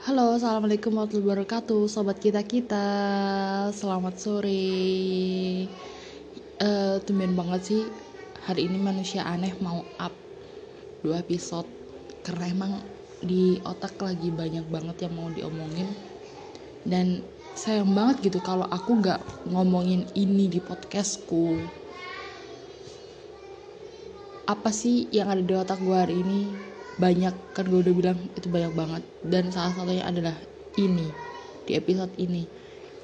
Halo, assalamualaikum warahmatullahi wabarakatuh, sobat kita kita. Selamat sore. Uh, tumben banget sih hari ini manusia aneh mau up dua episode karena emang di otak lagi banyak banget yang mau diomongin dan sayang banget gitu kalau aku nggak ngomongin ini di podcastku apa sih yang ada di otak gue hari ini banyak kan gue udah bilang itu banyak banget. Dan salah satunya adalah ini di episode ini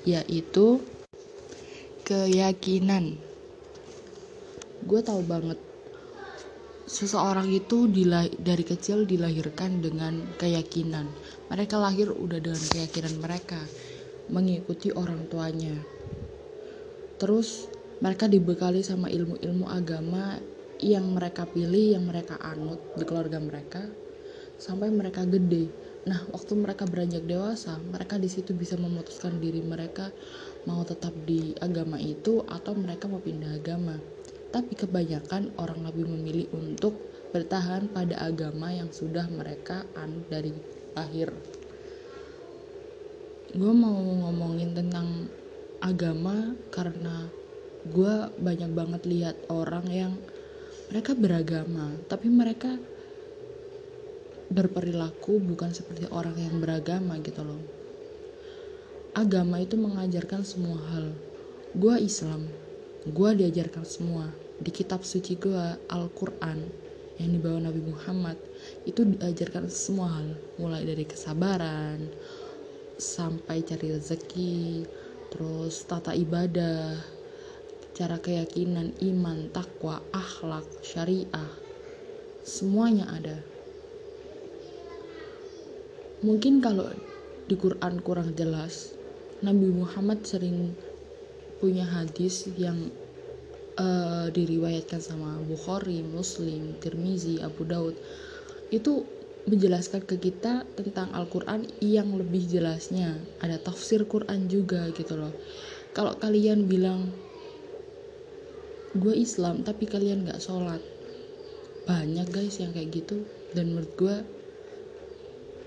yaitu keyakinan. Gue tahu banget seseorang itu dari kecil dilahirkan dengan keyakinan. Mereka lahir udah dengan keyakinan mereka mengikuti orang tuanya. Terus mereka dibekali sama ilmu-ilmu agama yang mereka pilih, yang mereka anut di keluarga mereka sampai mereka gede. Nah, waktu mereka beranjak dewasa, mereka di situ bisa memutuskan diri mereka mau tetap di agama itu atau mereka mau pindah agama. Tapi kebanyakan orang lebih memilih untuk bertahan pada agama yang sudah mereka anut dari lahir. Gue mau ngomongin tentang agama karena gue banyak banget lihat orang yang mereka beragama tapi mereka berperilaku bukan seperti orang yang beragama gitu loh. Agama itu mengajarkan semua hal. Gue Islam gue diajarkan semua. Di kitab suci gue Al-Quran yang dibawa Nabi Muhammad itu diajarkan semua hal. Mulai dari kesabaran sampai cari rezeki terus tata ibadah cara keyakinan, iman, takwa, akhlak, syariah, semuanya ada. Mungkin kalau di Quran kurang jelas, Nabi Muhammad sering punya hadis yang uh, diriwayatkan sama Bukhari, Muslim, Tirmizi, Abu Daud. Itu menjelaskan ke kita tentang Al-Quran yang lebih jelasnya. Ada tafsir Quran juga gitu loh. Kalau kalian bilang gue Islam tapi kalian gak sholat. Banyak guys yang kayak gitu. Dan menurut gue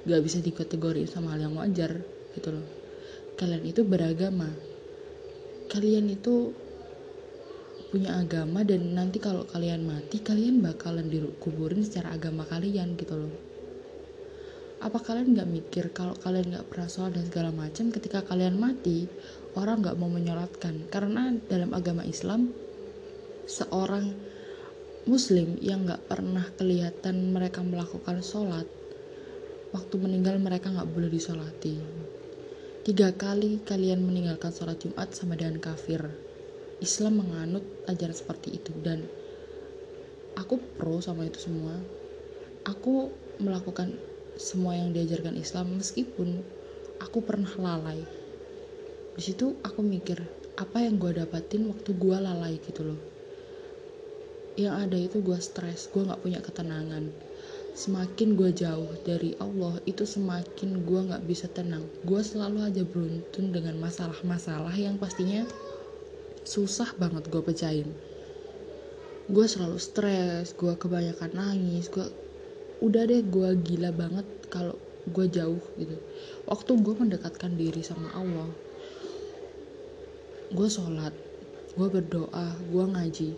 gak bisa dikategori sama hal yang wajar gitu loh. Kalian itu beragama. Kalian itu punya agama dan nanti kalau kalian mati kalian bakalan dikuburin secara agama kalian gitu loh. Apa kalian gak mikir kalau kalian gak pernah sholat dan segala macam ketika kalian mati orang gak mau menyolatkan? Karena dalam agama Islam seorang muslim yang gak pernah kelihatan mereka melakukan sholat waktu meninggal mereka gak boleh disolati. Tiga kali kalian meninggalkan sholat jumat sama dengan kafir. Islam menganut ajaran seperti itu dan aku pro sama itu semua. Aku melakukan semua yang diajarkan Islam meskipun aku pernah lalai. Di situ aku mikir apa yang gue dapatin waktu gue lalai gitu loh yang ada itu gue stres gue nggak punya ketenangan. Semakin gue jauh dari Allah itu semakin gue nggak bisa tenang. Gue selalu aja beruntun dengan masalah-masalah yang pastinya susah banget gue pecahin. Gue selalu stres gue kebanyakan nangis gue udah deh gue gila banget kalau gue jauh gitu. Waktu gue mendekatkan diri sama Allah gue sholat gue berdoa gue ngaji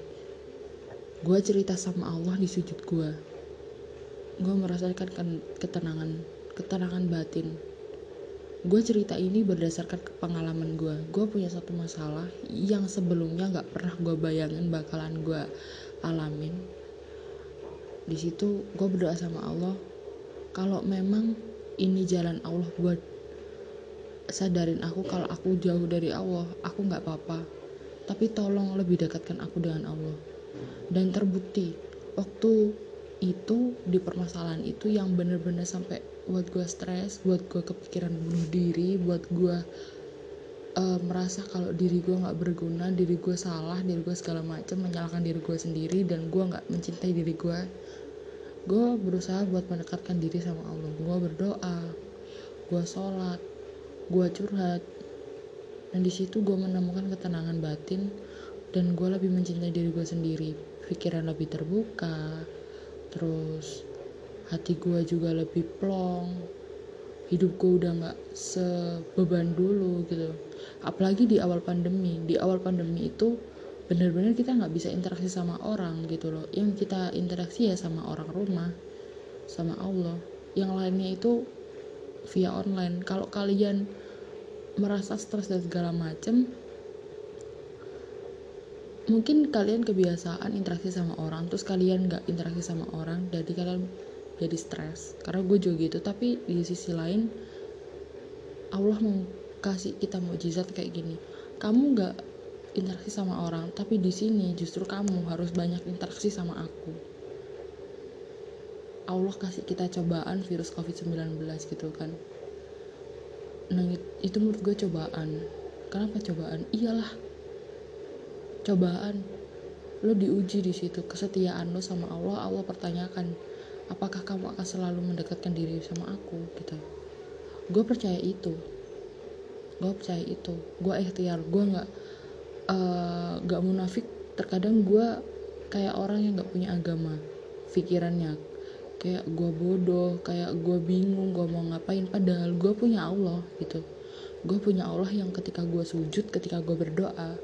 gue cerita sama Allah di sujud gue gue merasakan ketenangan ketenangan batin. Gue cerita ini berdasarkan pengalaman gue gue punya satu masalah yang sebelumnya gak pernah gue bayangin bakalan gue alamin. Di situ gue berdoa sama Allah kalau memang ini jalan Allah buat sadarin aku kalau aku jauh dari Allah aku nggak apa-apa. Tapi tolong lebih dekatkan aku dengan Allah dan terbukti waktu itu di permasalahan itu yang bener-bener sampai buat gue stres buat gue kepikiran bunuh diri buat gue uh, merasa kalau diri gue nggak berguna diri gue salah diri gue segala macam menyalahkan diri gue sendiri dan gue nggak mencintai diri gue gue berusaha buat mendekatkan diri sama Allah. Gue berdoa gue sholat gue curhat dan di situ gue menemukan ketenangan batin dan gue lebih mencintai diri gue sendiri. Pikiran lebih terbuka terus hati gue juga lebih plong. Hidup gue udah nggak sebeban dulu gitu. Apalagi di awal pandemi. Di awal pandemi itu bener-bener kita nggak bisa interaksi sama orang gitu loh. Yang kita interaksi ya sama orang rumah sama Allah. Yang lainnya itu via online. Kalau kalian merasa stres dan segala macem mungkin kalian kebiasaan interaksi sama orang terus kalian nggak interaksi sama orang jadi kalian jadi stres. Karena gue juga gitu tapi di sisi lain Allah mau kasih kita mujizat kayak gini. Kamu nggak interaksi sama orang tapi di sini justru kamu harus banyak interaksi sama aku. Allah kasih kita cobaan virus covid-19 gitu kan. Nah itu menurut gue cobaan. Kenapa cobaan? Iyalah cobaan. Lo diuji di situ kesetiaan lo sama Allah Allah pertanyakan apakah kamu akan selalu mendekatkan diri sama aku? Gitu. Gue percaya itu. Gue percaya itu. Gue ikhtiar. Gue nggak Eh, gak munafik. Terkadang gue kayak orang yang gak punya agama pikirannya. Kayak gue bodoh kayak gue bingung gue mau ngapain. Padahal gue punya Allah gitu. Gue punya Allah yang ketika gue sujud ketika gue berdoa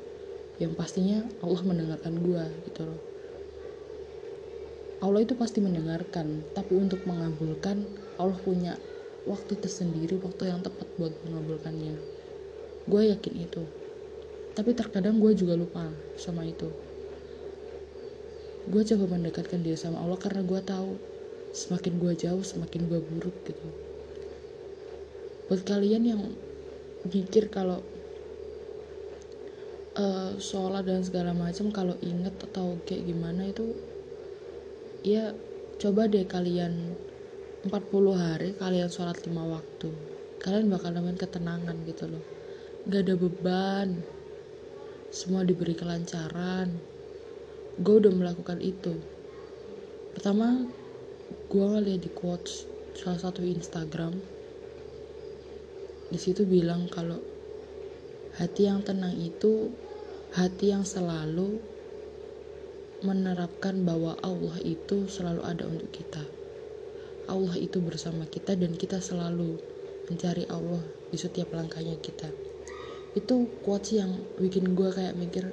yang pastinya Allah mendengarkan gue gitu loh. Allah itu pasti mendengarkan tapi untuk mengabulkan Allah punya waktu tersendiri waktu yang tepat buat mengabulkannya. Gue yakin itu. Tapi terkadang gue juga lupa sama itu. Gue coba mendekatkan diri sama Allah karena gue tahu semakin gue jauh semakin gue buruk gitu. Buat kalian yang mikir kalau uh, sholat dan segala macam kalau inget atau kayak gimana itu ya coba deh kalian 40 hari kalian sholat lima waktu. Kalian bakal nemuin ketenangan gitu loh. Gak ada beban. Semua diberi kelancaran. Gue udah melakukan itu. Pertama gue ngeliat di quotes salah satu Instagram. Di situ bilang kalau hati yang tenang itu hati yang selalu menerapkan bahwa Allah itu selalu ada untuk kita. Allah itu bersama kita dan kita selalu mencari Allah di setiap langkahnya kita. Itu quotes yang bikin gue kayak mikir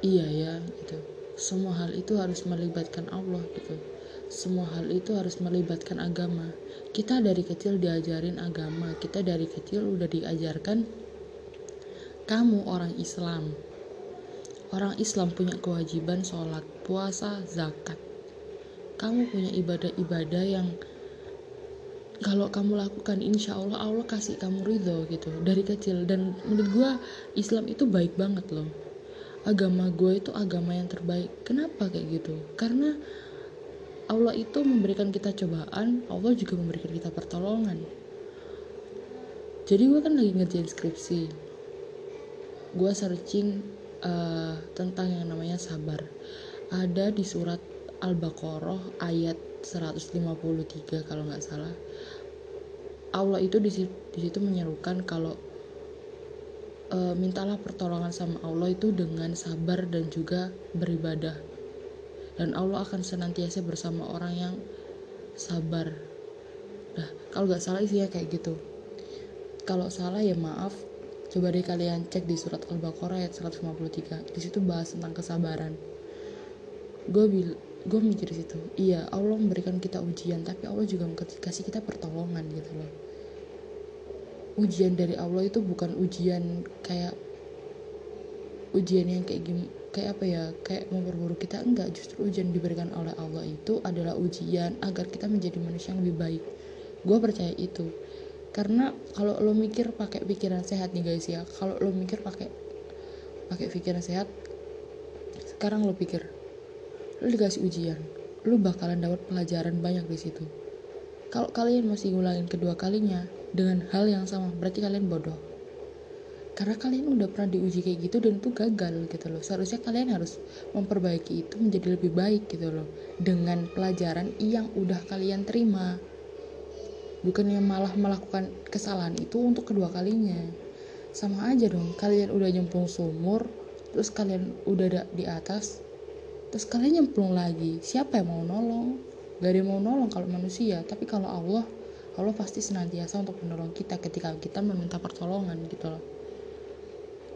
iya ya gitu. Semua hal itu harus melibatkan Allah gitu. Semua hal itu harus melibatkan agama. Kita dari kecil diajarin agama kita dari kecil udah diajarkan kamu orang Islam. Orang Islam punya kewajiban sholat puasa zakat. Kamu punya ibadah-ibadah yang kalau kamu lakukan insya Allah Allah kasih kamu ridho gitu dari kecil. Dan menurut gue Islam itu baik banget loh. Agama gue itu agama yang terbaik. Kenapa kayak gitu? Karena Allah itu memberikan kita cobaan Allah juga memberikan kita pertolongan. Jadi gue kan lagi ngerjain skripsi gue searching uh, tentang yang namanya sabar. Ada di surat Al-Baqarah ayat 153 kalau nggak salah. Allah itu di situ menyerukan kalau e, mintalah pertolongan sama Allah itu dengan sabar dan juga beribadah. Dan Allah akan senantiasa bersama orang yang sabar. Nah kalau nggak salah isinya kayak gitu. Kalau salah ya maaf coba deh kalian cek di surat Al-Baqarah ayat 153 di situ bahas tentang kesabaran. Gue bil gue mikir situ iya Allah memberikan kita ujian tapi Allah juga kasih kita pertolongan gitu loh. Ujian dari Allah itu bukan ujian kayak ujian yang kayak gim kayak apa ya kayak memperburuk kita enggak. Justru ujian diberikan oleh Allah itu adalah ujian agar kita menjadi manusia yang lebih baik. Gue percaya itu karena kalau lo mikir pakai pikiran sehat nih guys ya. Kalau lo mikir pakai pakai pikiran sehat sekarang lo pikir lu dikasih ujian lu bakalan dapat pelajaran banyak di situ. Kalau kalian masih ngulangin kedua kalinya dengan hal yang sama berarti kalian bodoh. Karena kalian udah pernah diuji kayak gitu dan itu gagal gitu loh. Seharusnya kalian harus memperbaiki itu menjadi lebih baik gitu loh dengan pelajaran yang udah kalian terima bukan yang malah melakukan kesalahan itu untuk kedua kalinya. Sama aja dong kalian udah nyemplung sumur terus kalian udah di atas terus kalian nyemplung lagi. Siapa yang mau nolong? Gak ada yang mau nolong kalau manusia. Tapi kalau Allah Allah pasti senantiasa untuk menolong kita ketika kita meminta pertolongan gitu loh.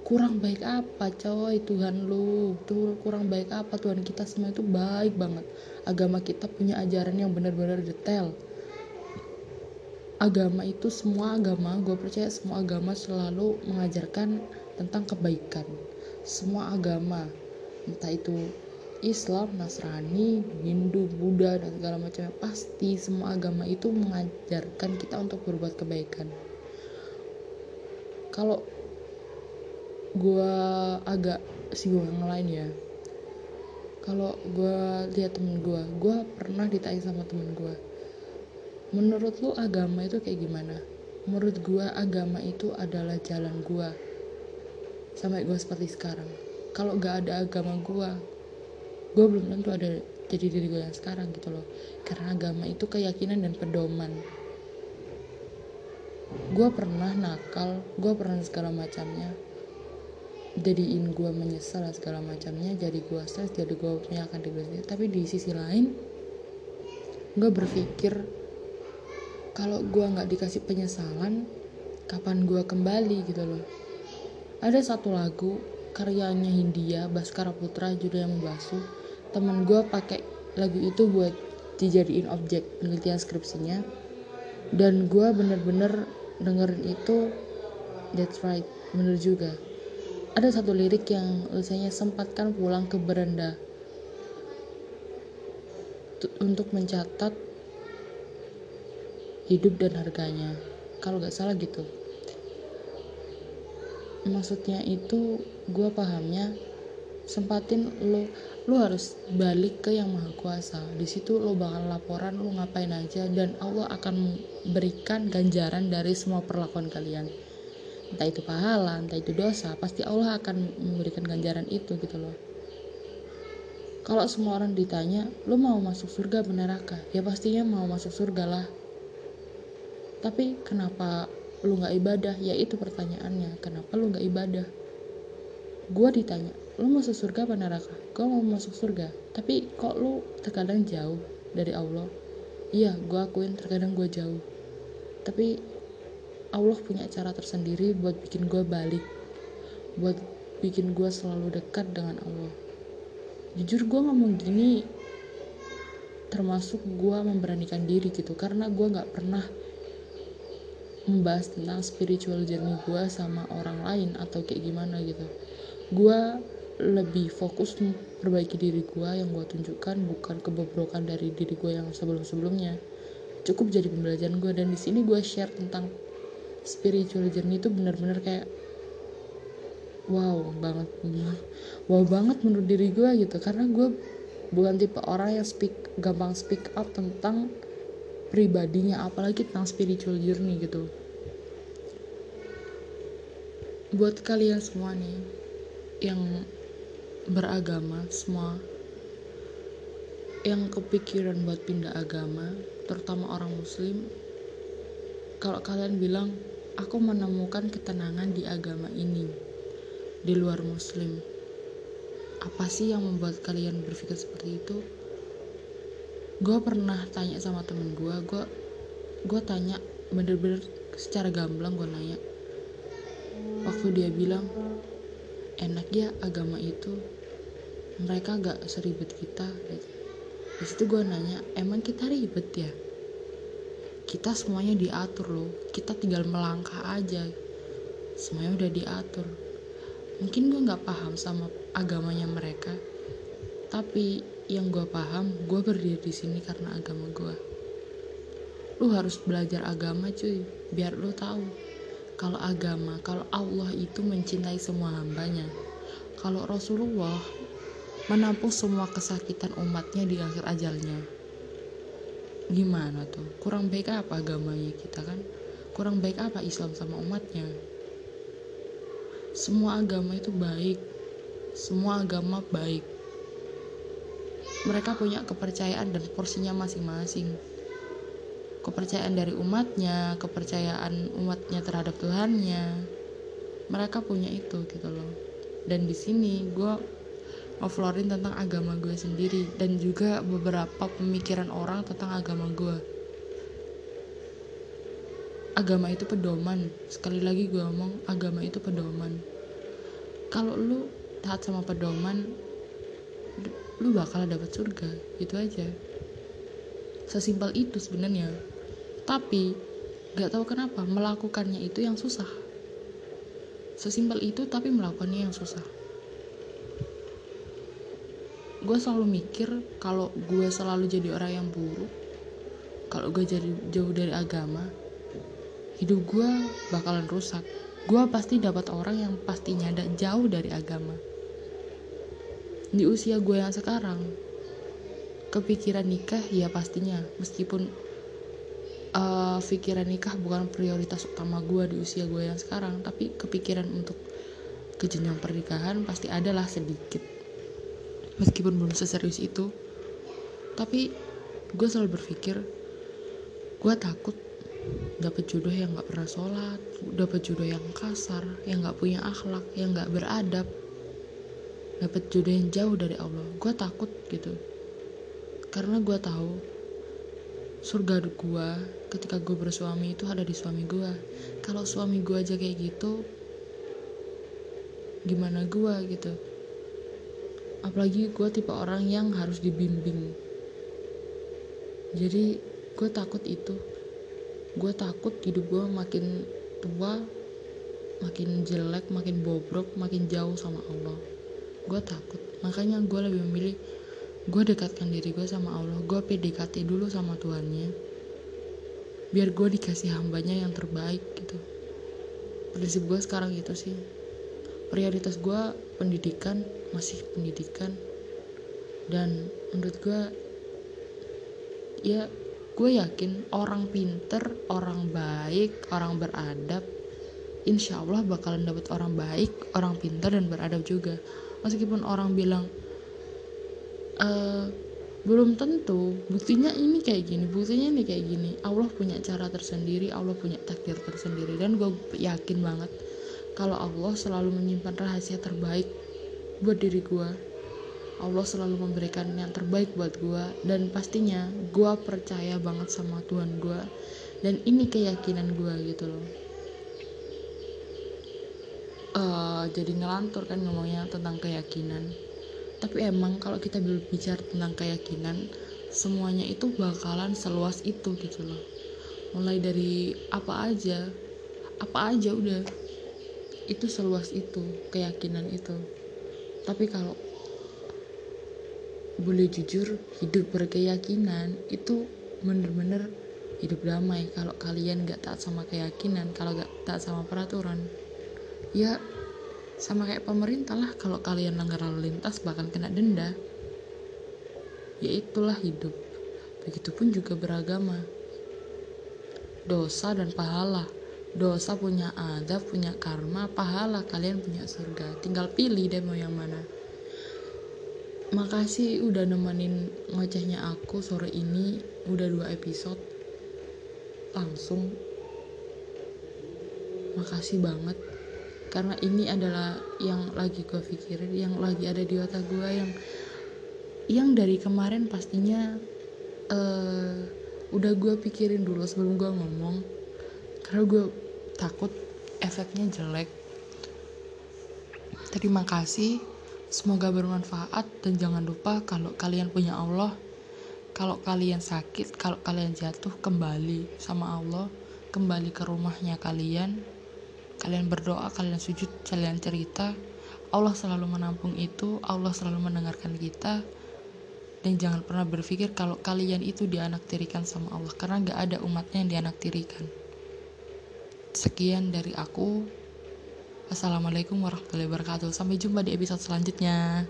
Kurang baik apa coy? Tuhan lu tuh kurang baik apa? Tuhan kita semua itu baik banget. Agama kita punya ajaran yang benar-benar detail agama itu semua agama gue percaya semua agama selalu mengajarkan tentang kebaikan semua agama entah itu Islam, Nasrani, Hindu, Buddha dan segala macamnya pasti semua agama itu mengajarkan kita untuk berbuat kebaikan. Kalau gue agak singgung yang lain ya. Kalau gue lihat temen gue, gue pernah ditanya sama temen gue. Menurut lu agama itu kayak gimana? Menurut gue agama itu adalah jalan gue. Sampai gue seperti sekarang. Kalau gak ada agama gue, gue belum tentu ada jadi diri gue yang sekarang gitu loh karena agama itu keyakinan dan pedoman gue pernah nakal gue pernah segala macamnya jadiin gue menyesal segala macamnya jadi gue stres jadi menyalahkan diri sendiri tapi di sisi lain gue berpikir kalau gue nggak dikasih penyesalan kapan gue kembali gitu loh. Ada satu lagu karyanya Hindia Baskara Putra judulnya Membasuh. Temen gue pakai lagu itu buat dijadiin objek penelitian skripsinya. Dan gue bener-bener dengerin itu that's right bener juga. Ada satu lirik yang tulisannya sempatkan pulang ke beranda. Untuk mencatat hidup dan harganya. Kalau gak salah gitu. Maksudnya itu gue pahamnya sempatin lo lu harus balik ke yang maha kuasa. Di situ lo bakal laporan lo ngapain aja dan Allah akan berikan ganjaran dari semua perlakuan kalian. Entah itu pahala entah itu dosa pasti Allah akan memberikan ganjaran itu gitu loh. Kalau semua orang ditanya lo mau masuk surga atau neraka? Ya pastinya mau masuk surga lah tapi kenapa lu nggak ibadah? Ya itu pertanyaannya. Kenapa lu nggak ibadah? Gue ditanya lu masuk surga apa neraka? Gue mau masuk surga. Tapi kok lu terkadang jauh dari Allah? Iya gue akuin terkadang gue jauh. Tapi Allah punya cara tersendiri buat bikin gue balik buat bikin gue selalu dekat dengan Allah. Jujur gue ngomong gini termasuk gue memberanikan diri gitu karena gue gak pernah membahas tentang spiritual journey gue sama orang lain atau kayak gimana gitu. Gue lebih fokus perbaiki diri gue yang gue tunjukkan bukan kebobrokan dari diri gue yang sebelum sebelumnya cukup jadi pembelajaran gue dan di sini gue share tentang spiritual journey itu benar-benar kayak wow banget. Wow banget menurut diri gue gitu karena gue bukan tipe orang yang speak gampang speak up tentang pribadinya apalagi tentang spiritual journey gitu. Buat kalian semua nih yang beragama semua yang kepikiran buat pindah agama terutama orang muslim kalau kalian bilang aku menemukan ketenangan di agama ini di luar muslim apa sih yang membuat kalian berpikir seperti itu gue pernah tanya sama temen gue gue gue tanya bener-bener secara gamblang gue nanya. Waktu dia bilang enak ya agama itu mereka gak seribet kita. Di situ gue nanya emang kita ribet ya? Kita semuanya diatur loh kita tinggal melangkah aja. Semuanya udah diatur. Mungkin gue nggak paham sama agamanya mereka tapi yang gue paham gue berdiri di sini karena agama gue lu harus belajar agama cuy biar lu tahu kalau agama kalau Allah itu mencintai semua hambanya kalau Rasulullah menampung semua kesakitan umatnya di akhir ajalnya. Gimana tuh? Kurang baik apa agamanya kita kan? Kurang baik apa Islam sama umatnya? Semua agama itu baik. Semua agama baik. Mereka punya kepercayaan dan porsinya masing-masing. Kepercayaan dari umatnya, kepercayaan umatnya terhadap Tuhannya. Mereka punya itu gitu loh. Dan di sini gue ngeflorin tentang agama gue sendiri dan juga beberapa pemikiran orang tentang agama gue agama itu pedoman sekali lagi gue ngomong agama itu pedoman kalau lu taat sama pedoman lu bakal dapat surga gitu aja. Sesimpel itu sebenarnya. Tapi gak tahu kenapa melakukannya itu yang susah. Sesimpel itu tapi melakukannya yang susah. Gue selalu mikir kalau gue selalu jadi orang yang buruk kalau gue jadi jauh dari agama hidup gue bakalan rusak. Gue pasti dapat orang yang pastinya ada jauh dari agama di usia gue yang sekarang kepikiran nikah ya pastinya. Meskipun uh, pikiran nikah bukan prioritas utama gue di usia gue yang sekarang tapi kepikiran untuk ke jenjang pernikahan pasti adalah sedikit. Meskipun belum seserius itu tapi gue selalu berpikir gue takut dapat jodoh yang gak pernah sholat dapat jodoh yang kasar yang gak punya akhlak yang gak beradab dapat jodoh yang jauh dari Allah. Gue takut gitu. Karena gue tahu surga gue ketika gue bersuami itu ada di suami gue kalau suami gue aja kayak gitu gimana gue gitu? Apalagi gue tipe orang yang harus dibimbing. Jadi gue takut itu. Gue takut hidup gue makin tua makin jelek makin bobrok makin jauh sama Allah gue takut. Makanya gue lebih memilih gue dekatkan diri gue sama Allah. Gue PDKT dulu sama Tuhannya. Biar gue dikasih hambanya yang terbaik gitu. Prinsip gue sekarang gitu sih. Prioritas gue pendidikan masih pendidikan. Dan menurut gue ya gue yakin orang pinter orang baik orang beradab insya Allah bakalan dapat orang baik orang pinter dan beradab juga meskipun orang bilang e, belum tentu buktinya ini kayak gini buktinya ini kayak gini. Allah punya cara tersendiri Allah punya takdir tersendiri dan gue yakin banget kalau Allah selalu menyimpan rahasia terbaik buat diri gue Allah selalu memberikan yang terbaik buat gue dan pastinya gue percaya banget sama Tuhan gue dan ini keyakinan gue gitu loh uh, jadi ngelantur kan ngomongnya tentang keyakinan. Tapi emang kalau kita berbicara tentang keyakinan semuanya itu bakalan seluas itu gitu loh. Mulai dari apa aja apa aja udah itu seluas itu keyakinan itu. Tapi kalau boleh jujur hidup berkeyakinan itu bener-bener hidup damai. Kalau kalian gak taat sama keyakinan kalau gak taat sama peraturan ya sama kayak pemerintah lah. Kalau kalian langgar lalu lintas bahkan kena denda. Ya itulah hidup. Begitupun juga beragama. Dosa dan pahala. Dosa punya adab punya karma pahala kalian punya surga. Tinggal pilih deh mau yang mana. Makasih udah nemenin ngocehnya aku sore ini. Udah dua episode. Langsung. Makasih banget karena ini adalah yang lagi gue pikirin yang lagi ada di otak gue yang yang dari kemarin pastinya uh, udah gue pikirin dulu sebelum gue ngomong. Karena gue takut efeknya jelek. Terima kasih. Semoga bermanfaat dan jangan lupa kalau kalian punya Allah kalau kalian sakit kalau kalian jatuh kembali sama Allah kembali ke rumahnya kalian kalian berdoa, kalian sujud, kalian cerita, Allah selalu menampung itu, Allah selalu mendengarkan kita. Dan jangan pernah berpikir kalau kalian itu dianaktirikan sama Allah, karena gak ada umatnya yang dianaktirikan. Sekian dari aku. Assalamualaikum warahmatullahi wabarakatuh. Sampai jumpa di episode selanjutnya.